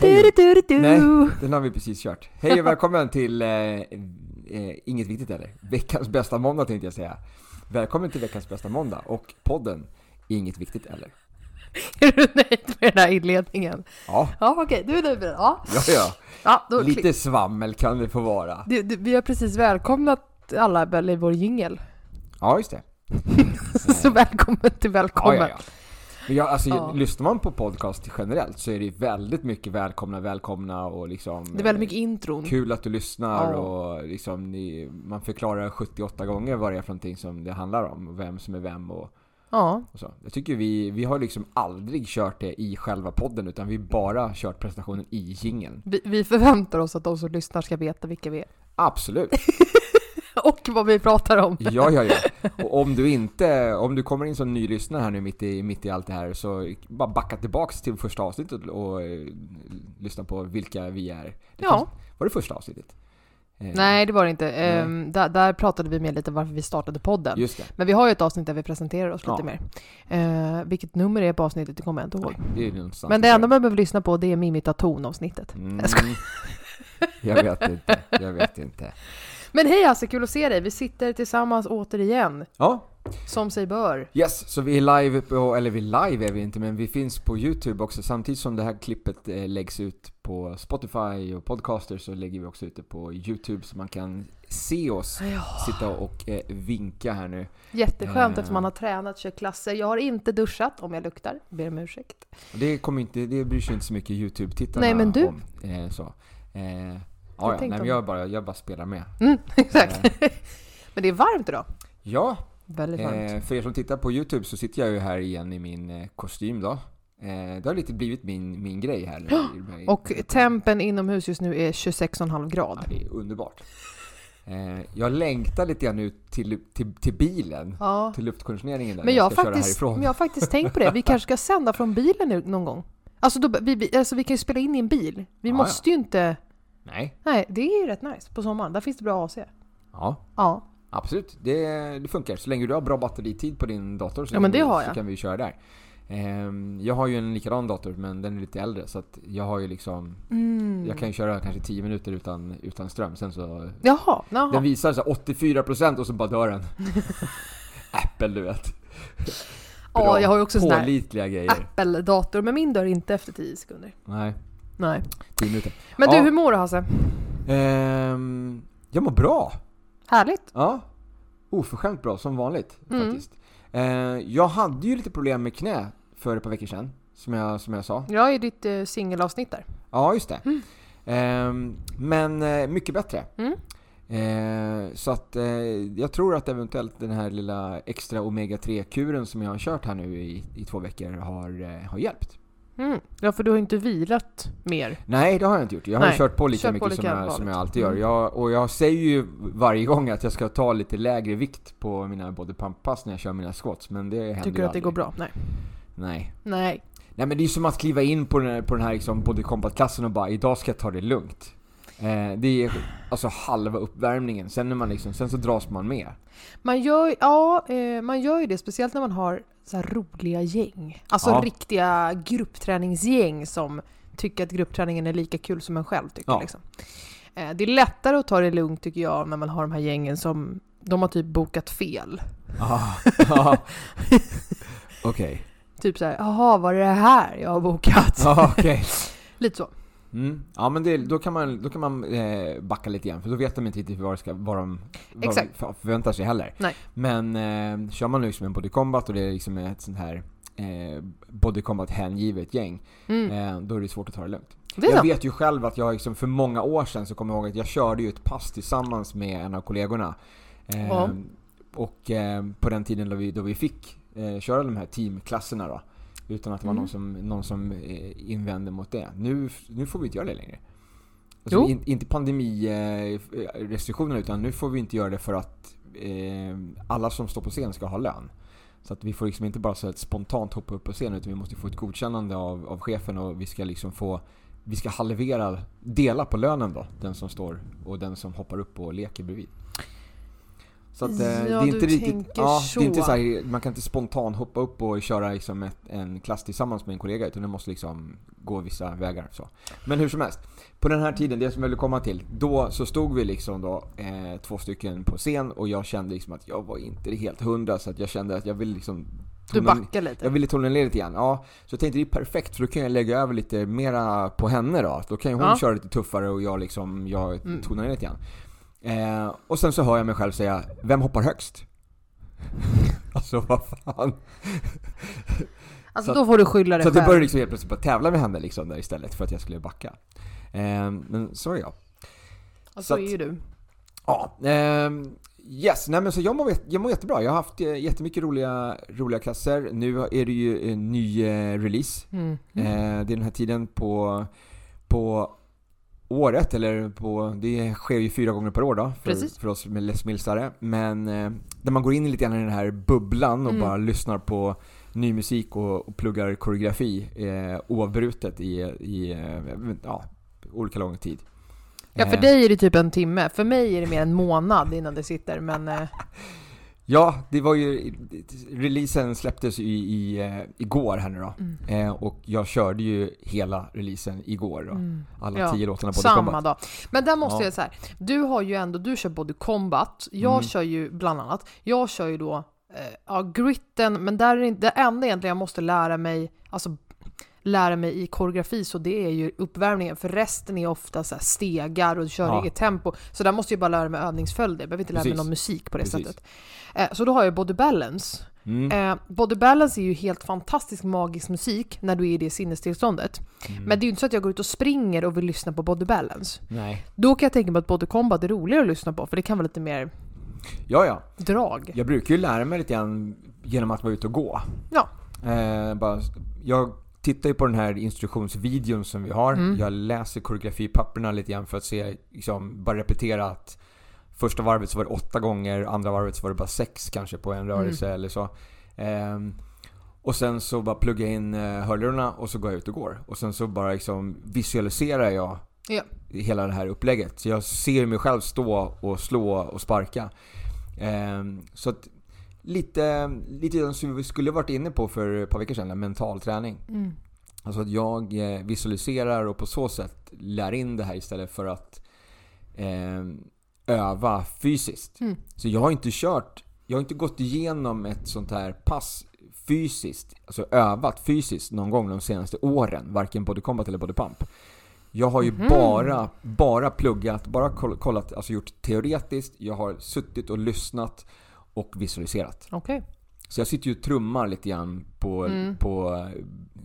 Du, du, du, Nej, den har vi precis kört. Hej och välkommen till eh, eh, Inget Viktigt Eller? Veckans bästa måndag tänkte jag säga. Välkommen till veckans bästa måndag och podden Inget Viktigt Eller. Är du nöjd med den här inledningen? Ja, Ja, okej, du är nöjd med den? Ja. ja, ja. ja då Lite svammel kan det få vara. du, du, vi har precis välkomnat alla väl i vår jingel. Ja, just det. Så välkommen till Ja, välkommen. ja, ja. Men jag, alltså, Ja. lyssnar man på podcast generellt så är det väldigt mycket välkomna, välkomna och liksom Det är väldigt mycket intron. Kul att du lyssnar Ja. och liksom ni, man förklarar 78 gånger vad det är för någonting som det handlar om, och vem som är vem och, Ja, och så. Jag tycker vi, vi har liksom aldrig kört det i själva podden utan vi bara kört presentationen i jingeln. vi, vi förväntar oss att de som lyssnar ska veta vilka vi är. Absolut! Och vad vi pratar om. Ja, ja, ja. Och om du inte, om du kommer in som ny lyssnare här nu mitt i, mitt i allt det här så bara backa tillbaks till första avsnittet och eh, lyssna på vilka vi är. Det Ja. fanns- Var det första avsnittet? Eh, Nej, det var det inte. Ehm, där, där pratade vi med lite varför vi startade podden. Men vi har ju ett avsnitt där vi presenterar oss Ja. lite mer. Eh, vilket nummer det är på avsnittet, det kommer jag inte ihåg. Nej, det Men det enda man behöver lyssna på det är Mimita Ton-avsnittet. Mm, Jag jag vet inte, jag vet inte. Men hej Hasse, kul att se dig! Vi sitter tillsammans återigen, Ja, som sig bör. yes, så vi är live på, eller vi live är vi inte, men vi finns på YouTube också samtidigt som det här klippet eh, läggs ut på Spotify och Podcaster så lägger vi också ut det på YouTube så man kan se oss Ja. sitta och eh, vinka här nu. Jätteskönt Eh. eftersom man har tränat, kört klasser. Jag har inte duschat, om jag luktar. Ber om ursäkt. Det kommer inte, det bryr sig inte så mycket YouTube-tittarna Nej, men du? om. Eh, så. Eh, ja, ja, nej, men jag bara, jag bara spelar med. Mm, exakt. men det är varmt idag. Ja, Väldigt varmt. Eh, för er som tittar på YouTube så sitter jag ju här igen i min eh, kostym då. Eh, det har lite blivit min, min grej här. Och tempen inomhus just nu är 26,5 Ja, grad. det är underbart. Eh, jag längtar lite grann ut till, till, till bilen. Ja. Till luftkonditioneringen där Men jag köra faktiskt, härifrån. men jag har faktiskt tänkt på det. Vi kanske ska sända från bilen nu någon gång. Alltså, då, vi, vi, alltså vi kan ju spela in i en bil. Vi Ja, måste ju inte... Nej, Nej, det är ju rätt nice på sommaren. Där finns det bra AC. ja. Ja. Absolut, det, det funkar. Så länge du har bra batteritid på din dator så, Ja, men det kan vi- har så jag. kan vi köra där. Ehm, jag har ju en likadan dator men den är lite äldre så att jag har ju liksom Mm. Jag kan ju köra kanske 10 minuter utan, utan ström sen så Jaha, jaha. Den visar så här 84% och så bara dör den. Apple du vet. Ja, Bra, jag har ju också sån grejer. Apple-dator, men min dör inte efter 10 sekunder. Nej, Nej. 10 minuter. Men Ja. du, hur mår du Hasse? Ehm, jag mår bra. Härligt. Ja. Oförskämt bra som vanligt Mm. faktiskt. Ehm, jag hade ju lite problem med knä för ett par veckor sedan. Som jag, som jag sa. Är i ditt eh, singelavsnitt där. Ja, just det. Ehm, men eh, mycket bättre. Mm. Eh, så att eh, jag tror att eventuellt den här lilla extra omega-3-kuren som jag har kört här nu i, i två veckor har, eh, har hjälpt. Mm. Ja, för du har inte vilat mer. Nej, det har jag inte gjort. Jag har Nej, kört på lika kört på mycket lika som, jag, som jag alltid gör. Mm. Jag, och jag säger ju varje gång att jag ska ta lite lägre vikt på mina body pump-pass när jag kör mina squats, men det händer Tycker du att det går aldrig. bra? Nej. Nej. Nej. Nej men det är som att kliva in på den här, på den här liksom body combat-klassen och bara idag ska jag ta det lugnt. Eh, det är alltså halva uppvärmningen, sen, är man liksom, sen så dras man med. Man gör, ja, eh, man gör ju det, speciellt när man har så roliga gäng. Alltså Ja. riktiga gruppträningsgäng som tycker att gruppträningen är lika kul som en själv tycker. Ja. Liksom. Eh, det är lättare att ta det lugnt tycker jag när man har de här gängen som de har typ bokat fel. Ah, ah. Okej. Typ så här, jaha var det det här jag har bokat? Okej. Lite så. Mm. Ja men det, då kan man, då kan man eh, backa lite igen för då vet de inte riktigt vad, det ska, vad de vad de förväntar sig heller. Nej. Men eh, kör man liksom en body combat och det är liksom ett sånt här eh, body combat hängivet gäng, Mm. eh, då är det svårt att ta det lugnt. Det jag sant. vet ju själv att jag liksom för många år sedan så kommer jag ihåg att jag körde ju ett pass tillsammans med en av kollegorna. Eh, Ja. och eh, på den tiden då vi, då vi fick eh, köra de här teamklasserna då. Utan att det var Mm. någon som, någon som eh, invände mot det. Nu, nu får vi inte göra det längre. Jo. Alltså, in, inte pandemirestriktionerna utan nu får vi inte göra det för att eh, alla som står på scen ska ha lön. Så att vi får liksom inte bara så att spontant hoppa upp på scen utan vi måste få ett godkännande av, av chefen och vi ska liksom få vi ska halvera, dela på lönen då, den som står och den som hoppar upp och leker bredvid. Så att, eh, Ja, det är inte riktigt, ja, det är inte så. här, man kan inte spontant hoppa upp och köra liksom ett, en klass tillsammans med en kollega utan det måste liksom gå vissa vägar. Så. Men hur som helst, på den här tiden, det som jag ville komma till, då så stod vi liksom då eh, två stycken på scen och jag kände liksom att jag var inte helt hundra så att jag kände att jag ville liksom Du backar lite. jag ville tona ner lite grann. Ja, så jag tänkte det är perfekt för då kan jag lägga över lite mera på henne då. Då kan ju hon Ja. köra lite tuffare och jag liksom, jag Mm. tonar ner lite grann. Eh, och sen så hör jag mig själv säga, vem hoppar högst? alltså vad fan. Alltså så då får du skylla dig Så att jag själv. började liksom helt plötsligt bara tävla med henne liksom där istället för att jag skulle backa. Eh, men så är jag. Ja, så så att- är ju du. Ja, ehm, yes. Nej men så jag mår, jag mår jättebra. Jag har haft eh, jättemycket roliga, roliga klasser. Nu är det ju en ny eh, release. Mm. Eh, det är den här tiden på, på året, eller på, det sker ju fyra gånger per år då, för, Precis. för oss med läsmilsare. Men eh, där man går in lite grann i den här bubblan och Mm. bara lyssnar på ny musik och, och pluggar koreografi eh, oavbrutet i, i eh, ja, olika lång tid. Ja, för Eh, dig är det typ en timme. För mig är det mer en månad innan det sitter, men... Ja, det var ju, releasen släpptes i, i, eh, igår här nu då. mm. Eh, och jag körde ju hela releasen igår då. Mm. Alla Ja, tio låtarna på Samma Combat. dag. Men där måste Ja. jag säga, du har ju ändå, du kör både combat, jag Mm. kör ju bland annat, jag kör ju då, eh, ja gritten, men där är det, det enda egentligen jag måste lära mig, alltså lära mig i koreografi så det är ju uppvärmningen för resten är ofta så stegar och du kör Ja. eget tempo. Så där måste jag bara lära mig övningsföljder, jag behöver inte lära mig Precis. någon musik på det Precis. sättet. Eh, så då har jag body balance. Mm. Eh, body balance är ju helt fantastisk magisk musik när du är i det sinnestillståndet. Mm. Men det är ju inte så att jag går ut och springer och vill lyssna på body balance. Nej. Då kan jag tänka mig att body combat är roligare att lyssna på för det kan vara lite mer Ja, ja. drag. Jag brukar ju lära mig lite grann genom att vara ute och gå. Ja. Eh, bara, jag tittar ju på den här instruktionsvideon som vi har. Mm. Jag läser koreografipapperna lite grann för att se, liksom, bara repetera att första varvet så var det åtta gånger, andra varvet så var det bara sex kanske på en rörelse Mm. eller så. Ehm, och sen så bara plugga in eh, hörlurarna och så går jag ut och går. Och sen så bara liksom visualiserar jag Ja. hela det här upplägget. Så jag ser mig själv stå och slå och sparka. Ehm, så att lite, lite som vi skulle varit inne på för ett par veckor sedan, mental träning. Mm. Alltså att jag eh, visualiserar och på så sätt lär in det här istället för att eh, öva fysiskt. Mm. Så jag har inte kört, jag har inte gått igenom ett sånt här pass fysiskt, alltså övat fysiskt någon gång de senaste åren, varken body combat eller body pump. Jag har ju Mhm. bara, bara pluggat, bara koll- kollat, alltså gjort teoretiskt, jag har suttit och lyssnat och visualiserat. Okej. Så jag sitter ju och trummar lite grann på, Mm. på,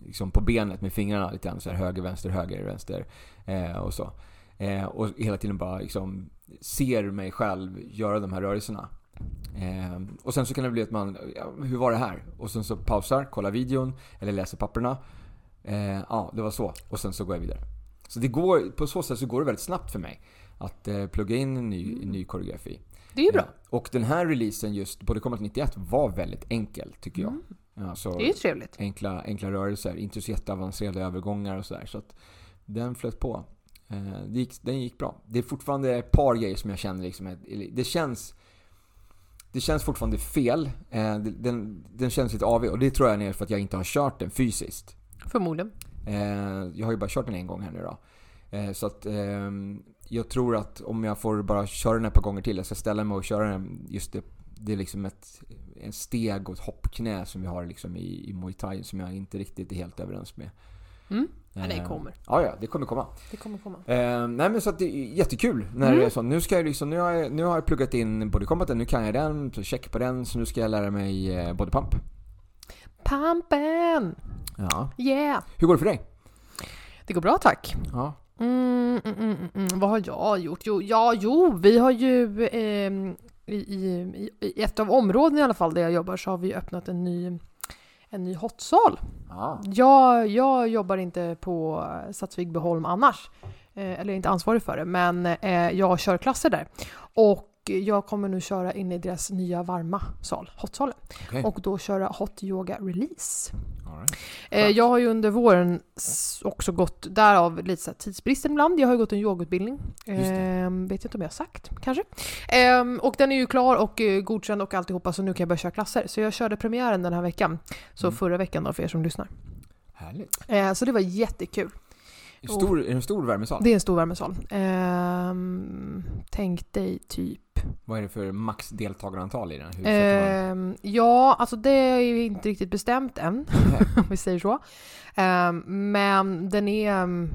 liksom på benet med fingrarna lite grann så här höger, vänster, höger, vänster eh, och så. Eh, och hela tiden bara liksom ser mig själv göra de här rörelserna. Eh, och sen så kan det bli att man, ja, hur var det här? Och sen så pausar, kollar videon eller läser papperna. Eh, ja, det var så. Och sen så går jag vidare. Så det går, på så sätt så går det väldigt snabbt för mig att eh, plugga in en ny, en ny koreografi. Det är ju bra. Ja. Och den här releasen just, Body Combat 91, var väldigt enkel tycker jag. Mm. Det är ju trevligt. enkla, enkla rörelser, inte så jätteavancerade övergångar och sådär. Så att den flöt på. Eh, gick, den gick bra. Det är fortfarande ett par grejer som jag känner liksom, det känns det känns fortfarande fel. Eh, den, den känns lite avig och det tror jag är för att jag inte har kört den fysiskt. Förmodligen. Eh, jag har ju bara kört den en gång här nu då. Eh, så att ehm, jag tror att om jag får bara köra den ett par gånger till, jag ska ställa mig och köra den, just det, det är liksom ett en steg och ett hoppknä som vi har liksom i, i muay thai som jag inte riktigt är helt överens med. Mm. Men det Eh, kommer. Ja, ja, det kommer komma. Det kommer komma. Eh, nej men så att det är jättekul när Mm. det är så. Nu, ska jag liksom, nu, har jag, nu har jag pluggat in body combaten, nu kan jag den, så check på den, så nu ska jag lära mig eh, body pump. Pampen! Ja. Yeah! Hur går det för dig? Det går bra tack. Ja. Mm, mm, mm, mm, mm. Vad har jag gjort? Jo, ja, jo, vi har ju... ehm, i, i, i ett av områdena i alla fall där jag jobbar så har vi öppnat en ny, en ny hotsal. Ah. Jag, jag jobbar inte på Satsvigbyholm annars, eh, eller är inte ansvarig för det, men eh, jag kör klasser där. Och jag kommer nu köra in i deras nya varma sal, hotsalen. Okej. Och då köra hot yoga release. Right. Eh, jag har ju under våren också gått, därav lite så tidsbristen ibland, jag har ju gått en yogautbildning. Ehm, vet inte om jag har sagt, kanske. Ehm, och den är ju klar och eh, godkänd och alltihopa så nu kan jag börja köra klasser. Så jag körde premiären den här veckan. Så Mm. förra veckan då för er som lyssnar. Härligt. Eh, så det var jättekul. Stor, är det en stor värmesal? Det är en stor värmesal. Ehm, tänk dig typ... Vad är det för max deltagarantal i den? Hur Ehm, ja, alltså det är ju inte riktigt bestämt än, om vi säger så. Ehm, men den är... ehm,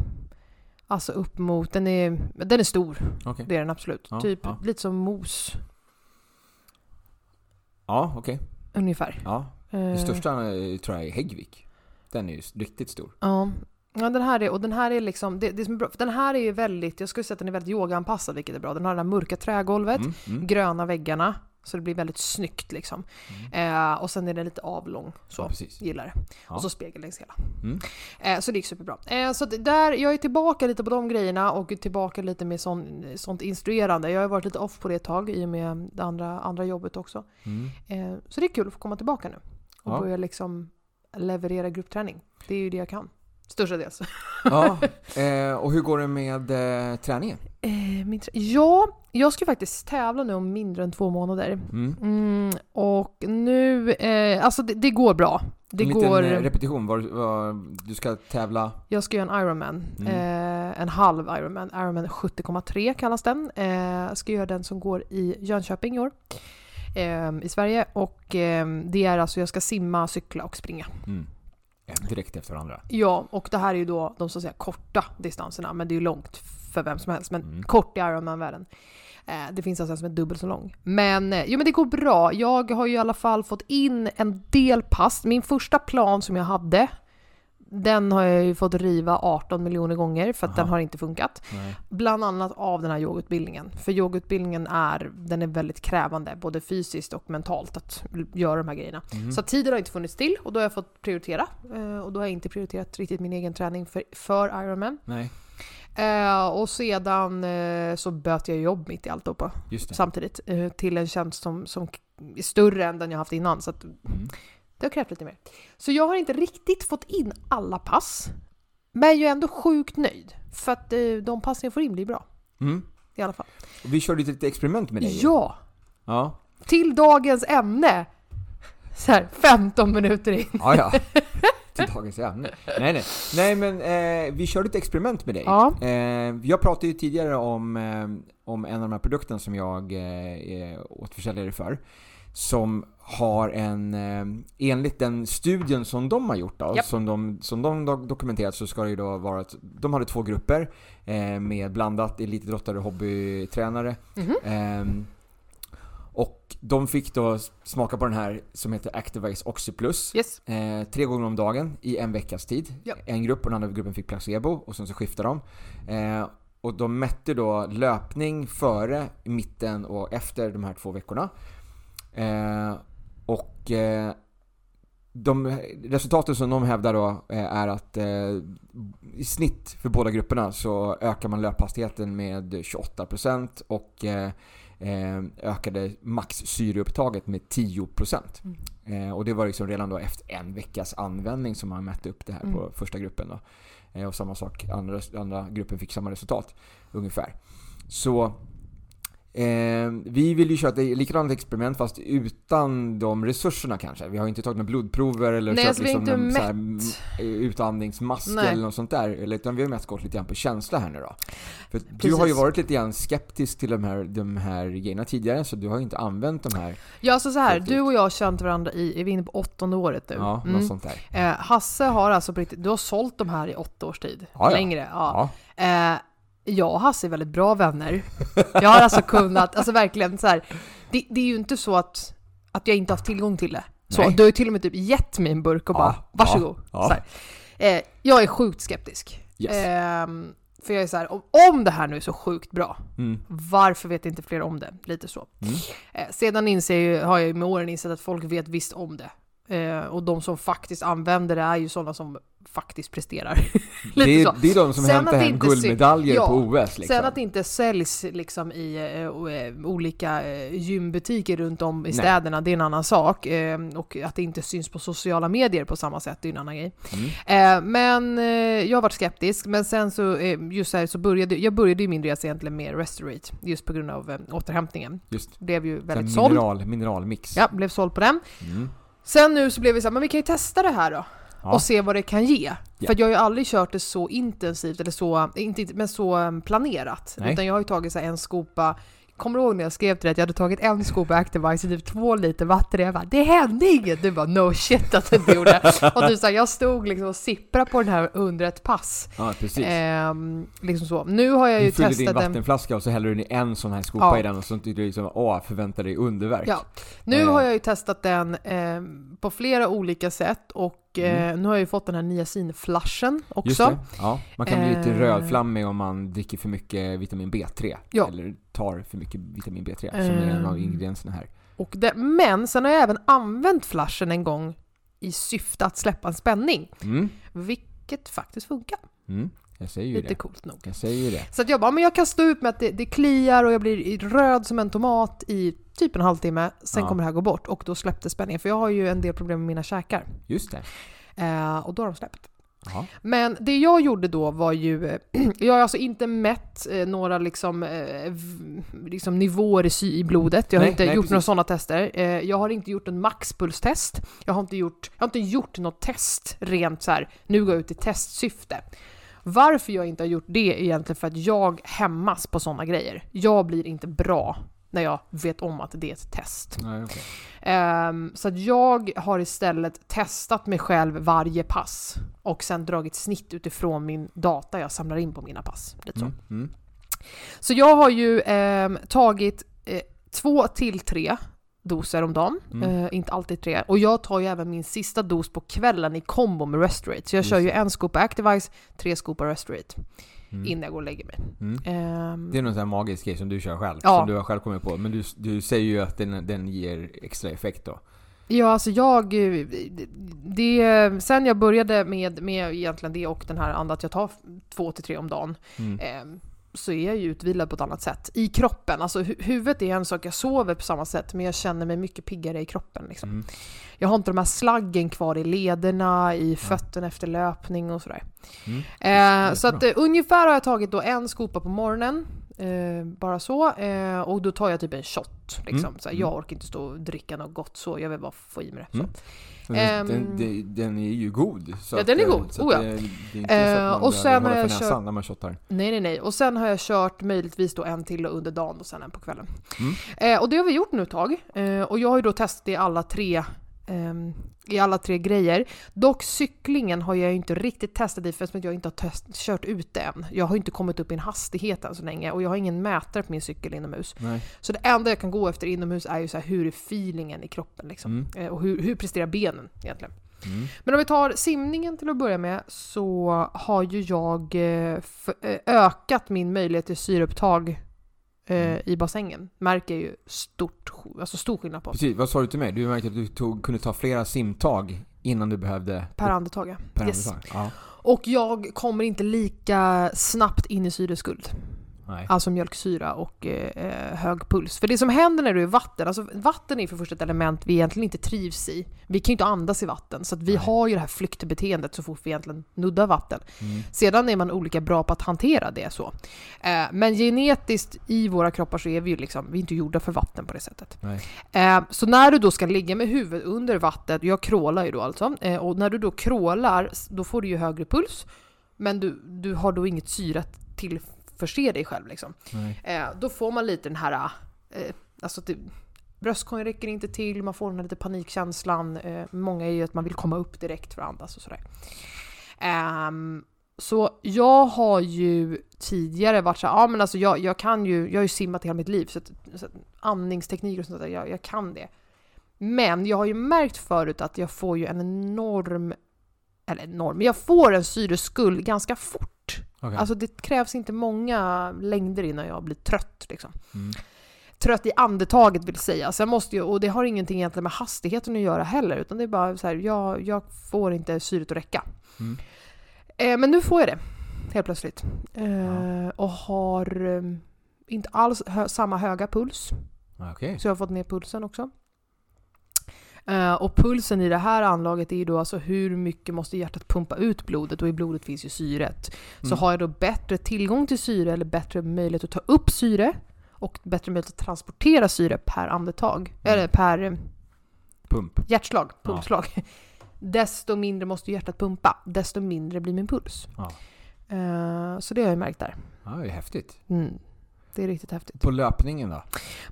Alltså upp mot, den är, den är stor, Okej. det är den absolut. Ja, typ ja. lite som mos, Ja, okej. ungefär. Ja. Eh, Den största eh, tror jag är Häggvik. Den är ju riktigt stor. Ja. Ja, den här är, och den här är liksom, det, det som är bra, den här är ju väldigt, jag skulle säga att den är väldigt yogaanpassad, vilket är bra. Den har det här mörka trägolvet, Mm, mm. gröna väggarna, så det blir väldigt snyggt liksom. Eh, och sen är den lite avlång, så. Ja. Gillar det. Ja. Och så spegel längs hela. Mm. Eh, så det gick superbra. Eh, så där, jag är tillbaka lite på de grejerna och tillbaka lite med sån, sånt instruerande. Jag har varit lite off på det ett tag i och med det andra, andra jobbet också. Mm. Eh, så det är kul att få komma tillbaka nu. Och Ja. börja liksom leverera gruppträning. Det är ju det jag kan. Störstadels. Ja, eh, och hur går det med eh, träningen? Eh, trä- ja, jag ska faktiskt tävla nu om mindre än två månader. Mm. Mm, och nu, eh, alltså det, det går bra. Det en liten går... eh, repetition, var, var, du ska tävla... Jag ska göra en Ironman. Mm. Eh, en halv Ironman. Ironman 70,3 kallas den. Jag ska göra den som går i Jönköping i år. I Sverige. Och det är alltså, jag ska simma, cykla och springa. Mm. Ja, direkt efter varandra. Ja, och det här är ju då de så att säga korta distanserna. Men det är ju långt för vem som helst. Men Mm. kort i Ironman-världen. Eh, det finns alltså en som är dubbelt så lång. Men, eh, jo, men det går bra. Jag har ju i alla fall fått in en del pass. Min första plan som jag hade, den har jag ju fått riva 18 miljoner gånger för att Aha. den har inte funkat. Nej. Bland annat av den här yogautbildningen. För yogautbildningen är, den är väldigt krävande, både fysiskt och mentalt, att göra de här grejerna. Mm. Så tiden har inte funnits till och då har jag fått prioritera. Eh, Och då har jag inte prioriterat riktigt min egen träning för, för Ironman. Nej, Eh, och sedan eh, så böt jag jobb mitt i alltihopa just det. samtidigt eh, till en tjänst som, som är större än den jag haft innan. Så att Mm. Det har krävt lite mer. Så jag har inte riktigt fått in alla pass. Men jag är ändå sjukt nöjd. För att eh, de passen jag får in blir bra. Mm. I alla fall. Och Vi körde lite experiment med dig. Ja! Ja. Till dagens ämne. Så här, 15 minuter in. Ja, ja. Till dagens ämne. Nej, nej. Nej, men eh, vi körde ett experiment med dig. Ja. Eh, jag pratade ju tidigare om, eh, om en av de här produkterna som jag eh, är återförsäljare för. Som har en, eh, enligt den studien som de har gjort då, Japp. som de, som de do- dokumenterat så ska det ju då vara att de hade två grupper eh, med blandat elitidrottare och hobbytränare. Mhm. Ehm, och de fick då smaka på den här som heter Activise Oxyplus. Yes. Eh, tre gånger om dagen i en veckas tid. Ja. En grupp och den andra gruppen fick placebo och sen så skiftade de. Eh, och de mätte då löpning före, mitten och efter de här två veckorna. Eh, och eh, de resultaten som de hävdar då eh, är att eh, i snitt för båda grupperna så ökar man löphastigheten med 28% och eh, eh, ökade max syreupptaget med 10%. Eh, och det var liksom redan då efter en veckas användning som man mätte upp det här på Mm. första gruppen. Då. Och samma sak, andra, andra gruppen fick samma resultat ungefär. Så Eh, vi vill ju köra ett likadant experiment fast utan de resurserna kanske. Vi har ju inte tagit några blodprover eller Nej, kört alltså inte en så här, m- utandningsmask Nej. eller något sånt där. Eller, utan vi har mest gått lite grann på känsla här nu då. För du har ju varit lite grann skeptisk till de här, de här grejerna tidigare så du har ju inte använt de här. Ja, alltså så här, du och jag har känt varandra i, är vi inne på åttonde året nu? Ja, Mm. något sånt där. Eh, Hasse har alltså på riktigt, du har sålt de här i åtta års tid. Ja, ja. Längre. Ja. Ja. Eh, jag och Hasse är väldigt bra vänner. Jag har alltså kunnat, alltså verkligen så här, det, det är ju inte så att, att jag inte haft tillgång till det. Så, Nej. du har ju till och med typ gett mig en burk och Ja, bara varsågod. ja. Så här. Eh, jag är sjukt skeptisk. Yes. Ehm, För jag är så här, om, om det här nu är så sjukt bra, Mm. varför vet inte fler om det? Lite så. Mm. Eh, sedan inser jag, har jag ju med åren insett att folk vet visst om det. Eh, och de som faktiskt använder det är ju sådana som faktiskt presterar. Det, är, det är de som Sen hämtar hem guldmedaljer Ja, på OS liksom. Sen att det inte säljs liksom i eh, eh, olika eh, gymbutiker runt om i Nej. städerna, det är en annan sak. Eh, och att det inte syns på sociala medier på samma sätt, det är en annan grej. Mm. Eh, men eh, jag har varit skeptisk, men sen så, just så, här, så började jag började ju min resa egentligen med Restorate, just på grund av återhämtningen. Just. Blev ju väldigt såld. mineral, mineralmix. Ja, blev såld på den. Mm. Sen nu så blev vi så här, men vi kan ju testa det här då. Ja. Och se vad det kan ge. Ja. För jag har ju aldrig kört det så intensivt, eller så, inte, men så um, planerat. Nej. Utan jag har ju tagit så en skopa, kommer du ihåg när jag skrev till dig att jag hade tagit en skopa Activise i typ två liter vatten och jag bara “det hände inget”. Du bara “no shit att det inte gjorde”. och du sa jag stod liksom och sipprade på den här under ett pass. ja, precis. Ehm, liksom så. Nu har jag ju du fyller din testat den. vattenflaska och så häller du in en sån här skopa Ja. i den och så tycker du liksom, åh, förväntar dig underverk. Ja. Nu Eh. har jag ju testat den eh, på flera olika sätt och eh, Mm. nu har jag ju fått den här niacinflashen också. Just det. Ja, man kan bli lite Eh. rödflammig om man dricker för mycket vitamin B3. Ja. Eller tar för mycket vitamin B3, som är en av Ehm. ingredienserna här. Och det, men sen har jag även använt flashen en gång i syfte att släppa en spänning. Mm. Vilket faktiskt funkar. Mm. Jag säger ju Lite det. coolt nog. Jag säger ju det. Så att jag bara, men jag kan stå ut med att det, det kliar och jag blir röd som en tomat i typ en halvtimme. Sen Ja. kommer det här gå bort och då släppte spänningen. För jag har ju en del problem med mina käkar. Just det. Eh, och då har de släppt. Jaha. Men det jag gjorde då var ju, jag har alltså inte mätt eh, några liksom, eh, liksom nivåer i, sy- i blodet, jag har Nej, inte nej, gjort precis. några sådana tester. Eh, Jag har inte gjort en maxpulstest, jag har inte gjort, jag har inte gjort något test rent så här. nu går jag ut i testsyfte. Varför jag inte har gjort det är egentligen för att jag hämmas på sådana grejer. Jag blir inte bra när jag vet om att det är ett test. Nej, okej. Ehm, så jag har istället testat mig själv varje pass och sen dragit snitt utifrån min data jag samlar in på mina pass. Lite så. Mm. Mm. så jag har ju ehm, tagit eh, två till tre doser om dagen, Mm. eh, inte alltid tre. Och jag tar ju även min sista dos på kvällen i kombo med Restorate. Så jag Just kör ju en skopa Activise, tre skopor Restorate Mm. innan jag går och lägger mig. Mm. Ehm, Det är någon sån här magisk grej som du kör själv, Ja. som du har själv kommit på. Men du, du säger ju att den, den ger extra effekt då. Ja, alltså jag... eh, Det, sen jag började med, med egentligen det och den här andra att jag tar två till tre om dagen Mm. eh, så är jag ju utvilad på ett annat sätt. I kroppen, alltså hu- huvudet är en sak, jag sover på samma sätt men jag känner mig mycket piggare i kroppen. Liksom. Mm. Jag har inte de här slaggen kvar i lederna, i fötterna efter löpning och sådär. Mm. Eh, så att eh, ungefär har jag tagit då en skopa på morgonen, eh, bara så, eh, och då tar jag typ en shot. Liksom. Mm. Så här, jag orkar inte stå och dricka något gott så, jag vill bara få i mig det. Mm. Så den, Ehm. den, den, är ju god. Så Ja, att, den är god. Så Oh, ja. det, det är inte så Eh, att man och sen har för jag kört- när man shottar. Nej, nej, nej. Och sen har jag kört möjligtvis då en till under dagen och sen en på kvällen. Mm. Eh, och det har vi gjort nu ett tag. Eh, och jag har ju då testat i alla tre ehm, i alla tre grejer. Dock cyklingen har jag ju inte riktigt testat i att jag inte har test, kört ute än. Jag har inte kommit upp i en hastighet än så länge och jag har ingen mätare på min cykel inomhus. Nej. Så det enda jag kan gå efter inomhus är ju så här, hur är feelingen i kroppen liksom. Mm. Eh, och hur, hur presterar benen egentligen. Mm. Men om vi tar simningen till att börja med så har ju jag eh, eh, ökat min möjlighet till syreupptag Mm. i bassängen. Märker ju stort, alltså stor skillnad på. Precis, vad sa du till mig? Du märkte att du tog, kunde ta flera simtag innan du behövde Per andetag ja. per Yes. andetag. Ja. Och jag kommer inte lika snabbt in i syreskuld. Nej. Alltså mjölksyra och eh, hög puls. För det som händer när du är vatten, alltså vatten är för först ett element vi egentligen inte trivs i. Vi kan ju inte andas i vatten, så att vi Nej. har ju det här flyktbeteendet så fort vi egentligen nuddar vatten. Mm. Sedan är man olika bra på att hantera det så. Eh, men genetiskt i våra kroppar så är vi ju liksom, vi är inte gjorda för vatten på det sättet. Eh, så när du då ska ligga med huvudet under vattnet, jag krålar ju då alltså, eh, och när du då krålar då får du ju högre puls, men du, du har då inget syre att tillförse dig själv liksom. Eh, då får man lite den här, eh, alltså det, bröstkorgen räcker inte till, man får den här lite panikkänslan. Eh, många är ju att man vill komma upp direkt för att andas och sådär. Ehm, så jag har ju tidigare varit så här, ja men alltså jag, jag kan ju, jag har ju simmat hela mitt liv, så, att, så att andningsteknik och sånt där, jag, jag kan det. Men jag har ju märkt förut att jag får ju en enorm, eller enorm, men jag får en syreskuld ganska fort Okej. Alltså det krävs inte många längder innan jag blir trött liksom. Mm. Trött i andetaget vill säga. Sen måste jag, och det har ingenting egentligen med hastigheten att göra heller, utan det är bara så här, jag, jag får inte syret att räcka. Mm. Eh, men nu får jag det, helt plötsligt. Eh, Ja. Och har eh, inte alls hö- samma höga puls. Okej. Så jag har fått ner pulsen också. Eh, och pulsen i det här anlaget är ju då alltså hur mycket måste hjärtat pumpa ut blodet och i blodet finns ju syret. Så Mm. har jag då bättre tillgång till syre eller bättre möjlighet att ta upp syre och bättre möjlighet att transportera syre per andetag, Mm. eller per eh, Pump. hjärtslag, Ja. pumpslag. Desto mindre måste hjärtat pumpa, desto mindre blir min puls. Ja. Eh, så det har jag märkt där. Ja, det är häftigt. Mm. Det är riktigt häftigt. På löpningen då?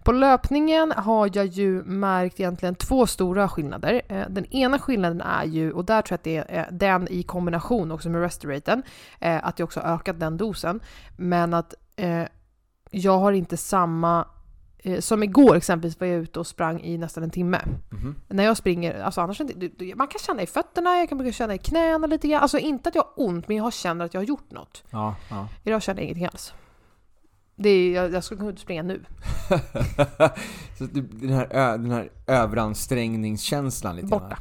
På löpningen har jag ju märkt egentligen två stora skillnader. Eh, Den ena skillnaden är ju, och där tror jag att det är eh, den i kombination också med Restoraten, eh, att jag också har ökat den dosen. Men att jag har inte samma som igår exempelvis var jag ute och sprang i nästan en timme. Mhm. När jag springer, alltså annars inte, man kan känna i fötterna, jag kan känna i knäna lite grann. Alltså inte att jag har ont, men jag känner att jag har gjort något. Ja, ja. Idag känner jag ingenting alls. Det är, jag, jag skulle kunna ut och springa nu. så du- den här, ö, den här överansträngningskänslan lite Borta.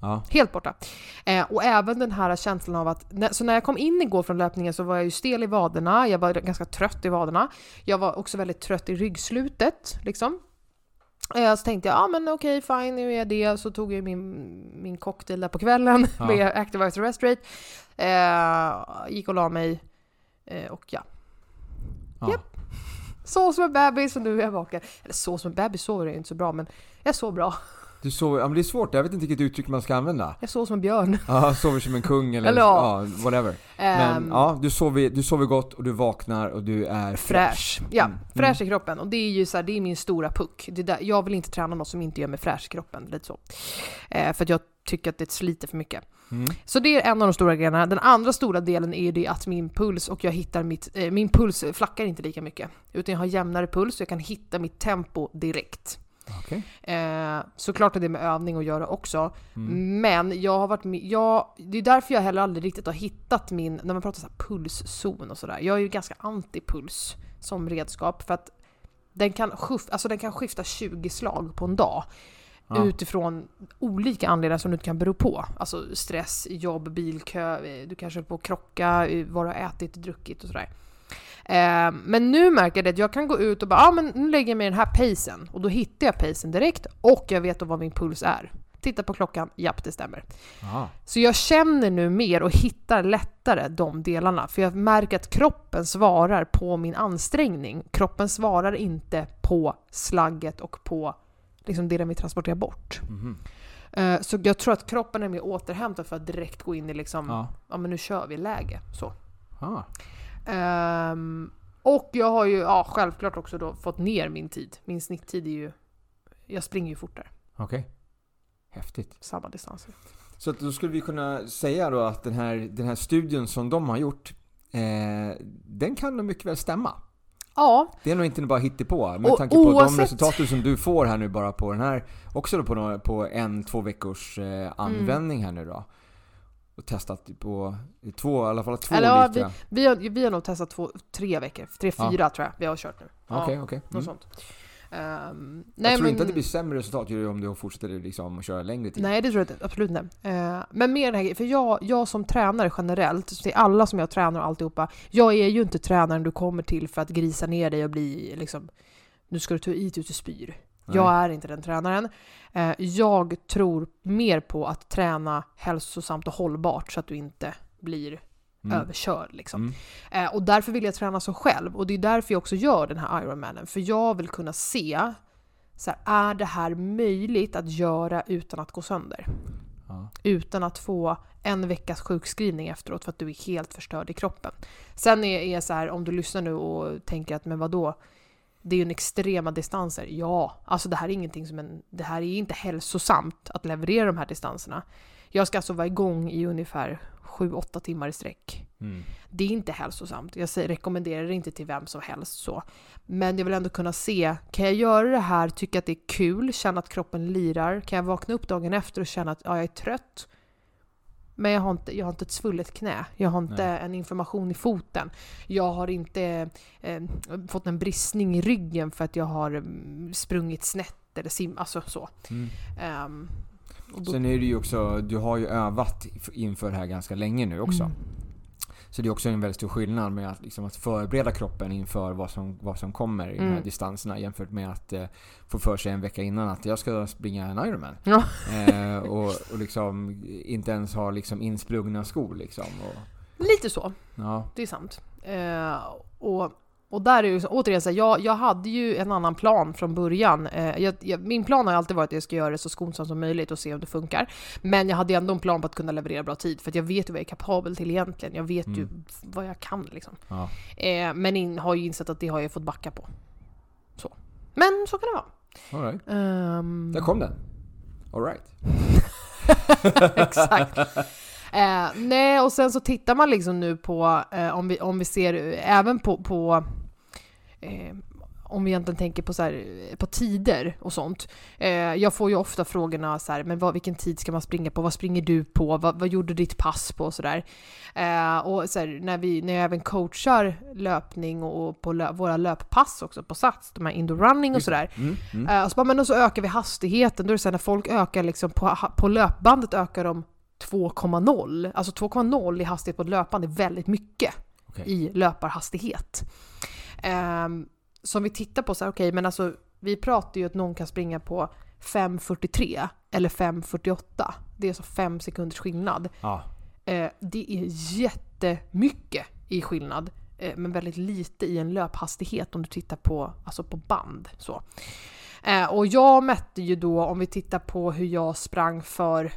Ja. Helt borta. Eh, och även den här känslan av att, när, så när jag kom in igår från löpningen så var jag ju stel i vaderna, jag var ganska trött i vaderna. Jag var också väldigt trött i ryggslutet, liksom. Eh, så tänkte jag, ja ah, men okej fine, nu är jag det. Så tog jag min, min cocktail där på kvällen Ja. med Activite Restorate. Eh, gick och la mig. Eh, och ja, Ja. Japp. Sov som en bebis och nu är jag vaken. Eller så som en bebis sover jag inte så bra, men jag sov bra. Du sover, ja men det är svårt, jag vet inte vilket uttryck man ska använda. Jag sov som en björn. Ja, sover som en kung eller, Eller ja. whatever. Men Ehm, ja, du sover, du sover gott och du vaknar och du är fräsch. Ja, Mm. fräsch i kroppen. Och det är ju så här, det är min stora puck. Det där, jag vill inte träna något som inte gör mig fräsch i kroppen. Lite så. Eh, för att jag tycker att det sliter för mycket. Mm. Så det är en av de stora grejerna. Den andra stora delen är ju det att min puls och jag hittar mitt, eh, min puls flackar inte lika mycket. Utan jag har jämnare puls och jag kan hitta mitt tempo direkt. Okej. Eh, såklart har det med övning att göra också. Mm. Men jag har varit med, jag, det är därför jag heller aldrig riktigt har hittat min, när man pratar så pulszon och sådär. Jag är ju ganska anti-puls som redskap för att den kan, skif, alltså den kan skifta 20 slag på en dag. Ja. Utifrån olika anledningar som du inte kan bero på. Alltså stress, jobb, bilkö, eh, du kanske är på att krocka, eh, vad du har ätit, druckit och sådär. Eh, men nu märker jag att jag kan gå ut och bara, ja ah, men nu lägger jag mig i den här pacen. Och då hittar jag pacen direkt och jag vet då vad min puls är. Titta på klockan, japp det stämmer. Aha. Så jag känner nu mer och hittar lättare de delarna. För jag märker att kroppen svarar på min ansträngning. Kroppen svarar inte på slagget och på liksom det den vill transportera bort. Eh, Så jag tror att kroppen är mer återhämtad för att direkt gå in i liksom, ja, Ja. men nu kör vi läge. Så. Ah. Ehm, och jag har ju ja, självklart också då fått ner min tid. Min snitttid är ju, jag springer ju fortare, Okej. Häftigt. samma distanser. Så att då skulle vi kunna säga då att den här, den här studien som de har gjort, eh, den kan nog mycket väl stämma. Ja, Det är nog inte bara hittepå. Med Och tanke på de oavsett- resultaten som du får här nu bara på den här, också på, några, på en, två veckors eh, användning här nu då. Och testat på två, i alla fall två Eller ja, olika. vi har, vi har nog testat två, tre veckor, tre, Ja. fyra tror jag vi har kört nu. Ja, Okej, okej. Något Mm. Sånt. Ehm, Jag tror inte att det blir sämre resultat ju om du fortsätter liksom att köra längre tid. Nej, det tror jag inte. Absolut inte. Eh, men mer den här för jag, jag som tränare generellt, är alla som jag tränar och alltihopa, jag är ju inte tränaren du kommer till för att grisa ner dig och bli liksom, nu ska du ta i tills du spyr. Nej. Jag är inte den tränaren. Eh, jag tror mer på att träna hälsosamt och hållbart så att du inte blir Mm. överkörd. Liksom. Mm. Eh, och därför vill jag träna så själv. Och det är därför jag också gör den här Ironmanen. För jag vill kunna se, så här, är det här möjligt att göra utan att gå sönder? Ja. Utan att få en veckas sjukskrivning efteråt för att du är helt förstörd i kroppen. Sen är, är så här, om du lyssnar nu och tänker att men vadå? Det är ju en extrema distanser. Ja, alltså det här är ingenting som en... Det här är inte hälsosamt att leverera de här distanserna. Jag ska alltså vara igång i ungefär 7-8 timmar i sträck. Mm. Det är inte hälsosamt. Jag rekommenderar det inte till vem som helst så. Men jag vill ändå kunna se, kan jag göra det här, tycka att det är kul, känna att kroppen lirar? Kan jag vakna upp dagen efter och känna att ja, jag är trött? Men jag har inte, jag har inte ett svullet knä. Jag har inte Nej. en inflammation i foten. Jag har inte eh, fått en bristning i ryggen för att jag har mm, sprungit snett eller sim, alltså så. Mm. Och då- Sen är det ju också, du har ju övat inför det här ganska länge nu också. Mm. Så det är också en väldigt stor skillnad med att, liksom, att förbereda kroppen inför vad som, vad som kommer i de här Mm. distanserna jämfört med att eh, få för sig en vecka innan att jag ska springa en Ironman. Ja. Eh, och, och liksom inte ens ha liksom insprungna skor liksom. Och, Lite så. ja. Det är sant. Eh, och, och där är ju så- återigen så här, jag, jag hade ju en annan plan från början. Eh, jag, jag, min plan har ju alltid varit att jag ska göra det så skonsamt som möjligt och se om det funkar. Men jag hade ändå en plan på att kunna leverera bra tid för jag vet ju vad jag är kapabel till egentligen. Jag vet ju Mm. vad jag kan liksom. Ja. Eh, men in, har ju insett att det har jag fått backa på. Så. Men så kan det vara. All right. Ehm, Där kom den. Alright. Exakt. Eh, nej, och sen så tittar man liksom nu på, eh, om, vi, om vi ser eh, även på, på eh, om vi egentligen tänker på, så här, eh, på tider och sånt. Eh, jag får ju ofta frågorna så här, men vad, vilken tid ska man springa på? Vad springer du på? Vad, vad gjorde ditt pass på? Och sådär. Eh, och så här, när, vi, när jag även coachar löpning och på lö, våra löppass också på Sats, de här indoor running och sådär. Mm, mm. Eh, och så bara, men och så ökar vi hastigheten. Då är det så här, när folk ökar liksom på, på löpbandet ökar de 2,0. Alltså 2,0 i hastighet på ett löpband är väldigt mycket Okej. i löparhastighet. Um, som vi tittar på så här, okej, men alltså vi pratar ju att någon kan springa på 5.43 eller 5.48. Det är så 5 sekunders skillnad. Ja. Eh, det är jättemycket i skillnad, eh, men väldigt lite i en löphastighet om du tittar på, alltså på band. Så. Eh, och jag mätte ju då, om vi tittar på hur jag sprang för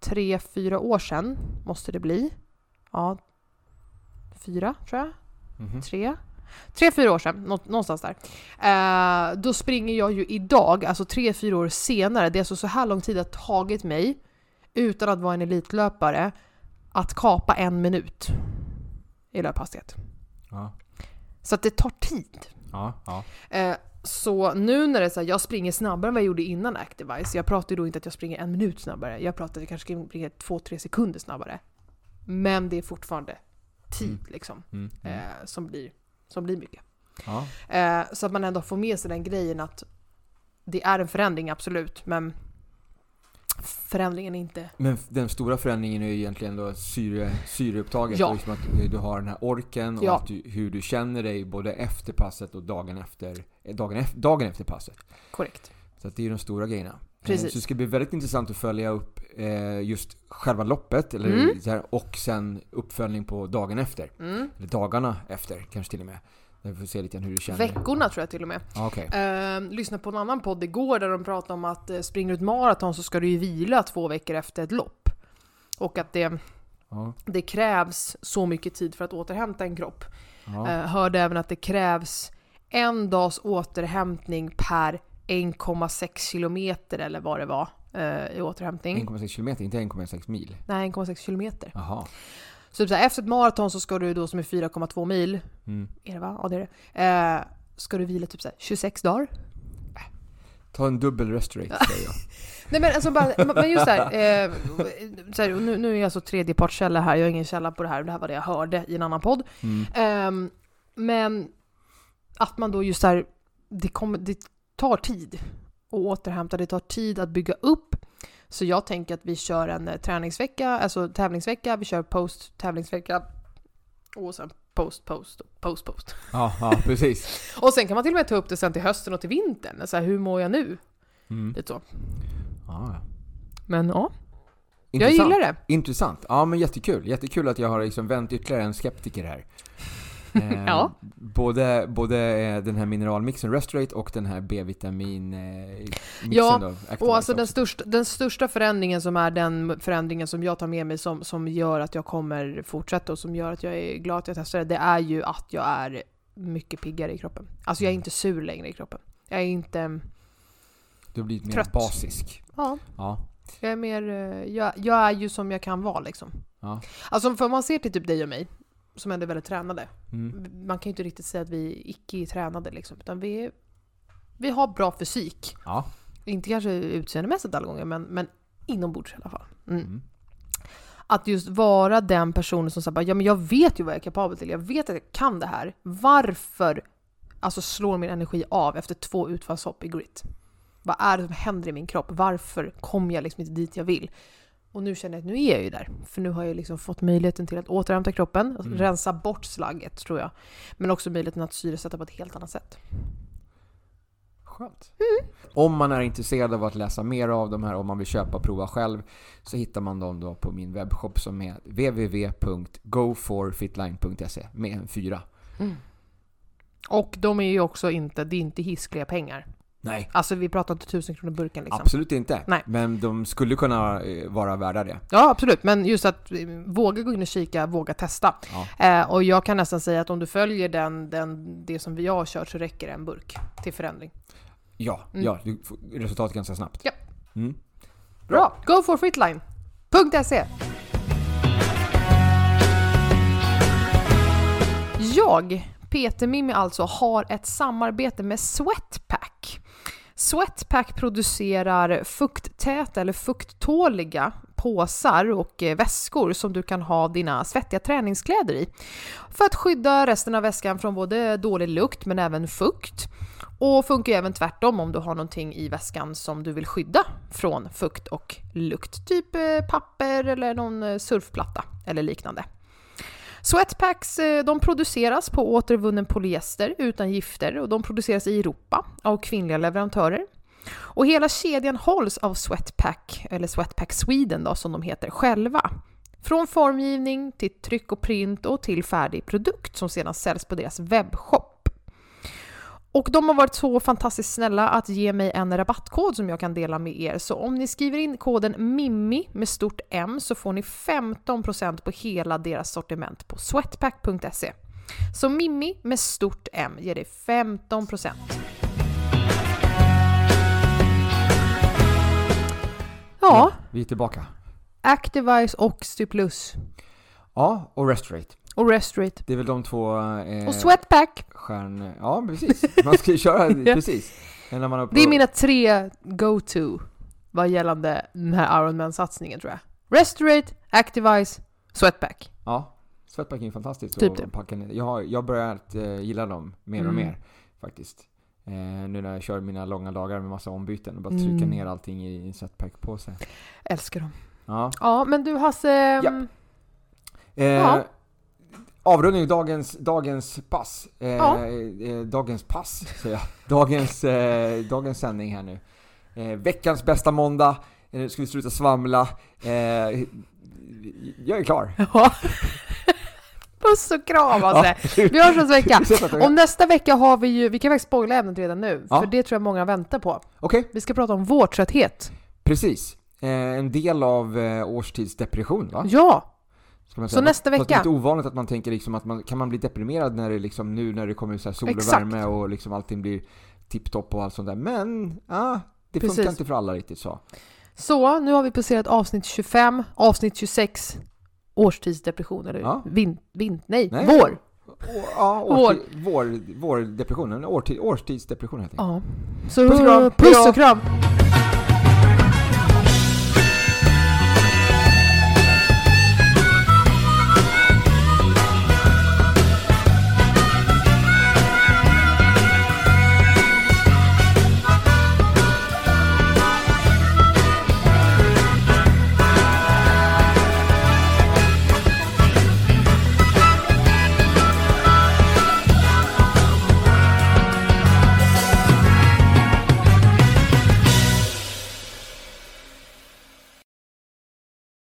tre, fyra år sedan, måste det bli. Ja, fyra tror jag Mhm. tre, tre, fyra år sedan, nå- någonstans där. Eh, då springer jag ju idag, alltså tre, fyra år senare, det är alltså så här lång tid det har tagit mig, utan att vara en elitlöpare, att kapa en minut i löphastighet. Ja. Så att det tar tid. Ja. Ja. Eh, så nu när det är så här, jag springer snabbare än vad jag gjorde innan Activise, jag pratar ju då inte att jag springer en minut snabbare, jag pratar att jag kanske springer två, tre sekunder snabbare. Men det är fortfarande tid Mm. liksom, Mm. Mm. eh, som, blir, som blir mycket. Ja. Eh, så att man ändå får med sig den grejen att det är en förändring, absolut, men förändringen är inte... Men den stora förändringen är ju egentligen då syre, syreupptaget. Ja. Liksom att du har den här orken och Ja. du, hur du känner dig både efter passet och dagen efter, eh, dagen efter, dagen efter passet. Korrekt. Så det är de stora grejerna. Precis. Eh, Så det ska bli väldigt intressant att följa upp just själva loppet eller Mm. här, och sen uppföljning på dagen efter. Mm. Eller dagarna efter kanske till och med. Vi får se lite hur du känner. Veckorna tror jag till och med. Okej. Eh, lyssnade på en annan podd igår där de pratade om att eh, springer du ett maraton så ska du ju vila två veckor efter ett lopp. Och att det, Ja. det krävs så mycket tid för att återhämta en kropp. Ja. Eh, hörde även att det krävs en dags återhämtning per 1,6 kilometer eller vad det var eh, i återhämtning. 1,6 kilometer, inte 1,6 mil. Nej, 1,6 kilometer. Jaha. Så typ så här, efter ett maraton så ska du då, som är 4,2 mil, Mm. är det va? Ja det är det. Eh, ska du vila typ så här 26 dagar. Ta en dubbel restorate säger jag. Nej men alltså bara, men just så här, eh, så här nu, nu är jag alltså tredjepartskälla här, jag har ingen källa på det här, det här var det jag hörde i en annan podd. Mm. Ehm, men att man då just där, det, kommer, det tar tid att återhämta, det tar tid att bygga upp. Så jag tänker att vi kör en eh, träningsvecka, alltså tävlingsvecka, vi kör post-tävlingsvecka och sen post, post, post, post. Ja, ja, precis. Och sen kan man till och med ta upp det sen till hösten och till vintern. Så här, hur mår jag nu? Mm. Lite så. Ja. Men ja, jag Intressant. gillar det. Intressant. Ja, men jättekul. Jättekul att jag har liksom vänt ytterligare en skeptiker här. Eh, Ja. Både, både eh, den här mineralmixen Restorate och den här B-vitamin eh, Ja, då. Och alltså den största, den största förändringen som är den förändringen som jag tar med mig som, som gör att jag kommer fortsätta och som gör att jag är glad att jag testar det, är ju att jag är mycket piggare i kroppen. Alltså jag är inte sur längre i kroppen. Jag är inte... Du har blivit mer trött. basisk. Ja, Ja. jag är mer... Jag, jag är ju som jag kan vara liksom. ja. Alltså för om man ser till typ dig och mig, som ändå är väldigt tränade. Mm. Man kan ju inte riktigt säga att vi icke är tränade liksom, utan vi, vi har bra fysik. Ja. Inte kanske utseendemässigt alla gånger, men, men inombords i alla fall. Mm. Mm. Att just vara den personen som säger ja men jag vet ju vad jag är kapabel till, jag vet att jag kan det här. Varför alltså slår min energi av efter två utfallshopp i grit? Vad är det som händer i min kropp? Varför kommer jag liksom inte dit jag vill? Och nu känner jag att nu är jag ju där. För nu har jag liksom fått möjligheten till att återhämta kroppen, alltså Mm. rensa bort slagget tror jag. Men också möjligheten att syresätta på ett helt annat sätt. Skönt. Om man är intresserad av att läsa mer av de här, om man vill köpa och prova själv, så hittar man dem då på min webbshop som är www.goforfitline.se med en fyra. Och de är ju också inte, det är inte hiskliga pengar. Nej, Alltså vi pratar inte tusen kronor burken liksom. absolut inte. Nej. Men de skulle kunna eh, vara värda det. Ja absolut, men just att eh, våga gå in och kika, våga testa. Ja. Eh, och jag kan nästan säga att om du följer den, den, det som vi har kört så räcker det en burk till förändring. Ja, Mm. ja du får resultat ganska snabbt. Ja. Mm. Bra! Go for fitline.se Jag, Peter Mimmi alltså, har ett samarbete med Sweatpack. Sweatpack producerar fukttäta eller fukttåliga påsar och eh, väskor som du kan ha dina svettiga träningskläder i. För att skydda resten av väskan från både dålig lukt men även fukt. Och funkar ju även tvärtom om du har någonting i väskan som du vill skydda från fukt och lukt. Typ eh, papper eller någon eh, surfplatta eller liknande. Sweatpacks eh, de produceras på återvunnen polyester utan gifter och de produceras i Europa av kvinnliga leverantörer. Och hela kedjan hålls av Sweatpack, eller Sweatpack Sweden då som de heter, själva. Från formgivning till tryck och print och till färdig produkt som sedan säljs på deras webbshop. Och de har varit så fantastiskt snälla att ge mig en rabattkod som jag kan dela med er. Så om ni skriver in koden MIMMI med stort M så får ni 15% på hela deras sortiment på sweatpack.se. Så Mimmi med stort M ger dig 15%. Ja, Vi är tillbaka. Activise och Styplus. Ja, och Restorate. Och Restrate. Det är väl de två eh, Och Sweatpack. stjärn... Ja, precis. Man ska ju köra precis. När man har Det är mina tre go-to vad gällande den här Ironman-satsningen tror jag. Restorate, Activise, Sweatpack. Ja, Sweatpack är ju fantastiskt Typ det. packa ner. Jag har, jag börjat eh, gilla dem mer och Mm. mer faktiskt. Eh, nu när jag kör mina långa dagar med massa ombyten och bara trycka Mm. ner allting i en Sweatpack-påse. Älskar dem. Ja. Ja, men du Hasse... Ja. mm, Eh, Ja. Avrundning dagens, dagens pass. Eh, Ja. eh, dagens pass, säger jag. Dagens, eh, dagens sändning här nu. Eh, veckans bästa måndag. Eh, Nu ska vi sluta svamla. Eh, jag är klar. Ja. Puss och kram Hasse! Vi hörs nästa vecka. Nästa. Och nästa vecka har vi ju, vi kan faktiskt spoila ämnet redan nu, Ja. för det tror jag många väntar på. Okej, Vi ska prata om vårtrötthet. precis. Eh, en del av eh, årstidsdepression va? Ja! Så nästa Fast Det är vecka. lite ovanligt att man tänker liksom att man, kan man bli deprimerad när det liksom nu när det kommer så sol och Exakt. värme och liksom allting blir tipptopp och allt sånt där. Men, ja, det Precis. funkar inte för alla riktigt så. Så, nu har vi passerat avsnitt 25, avsnitt 26, årstidsdepression, eller Ja. vin, vin, nej, Nej. vår. Å- Ja, årstid, vår, vår depression, en årtid, årstidsdepression helt enkelt. Ja. Så Puss och kram. puss och kram!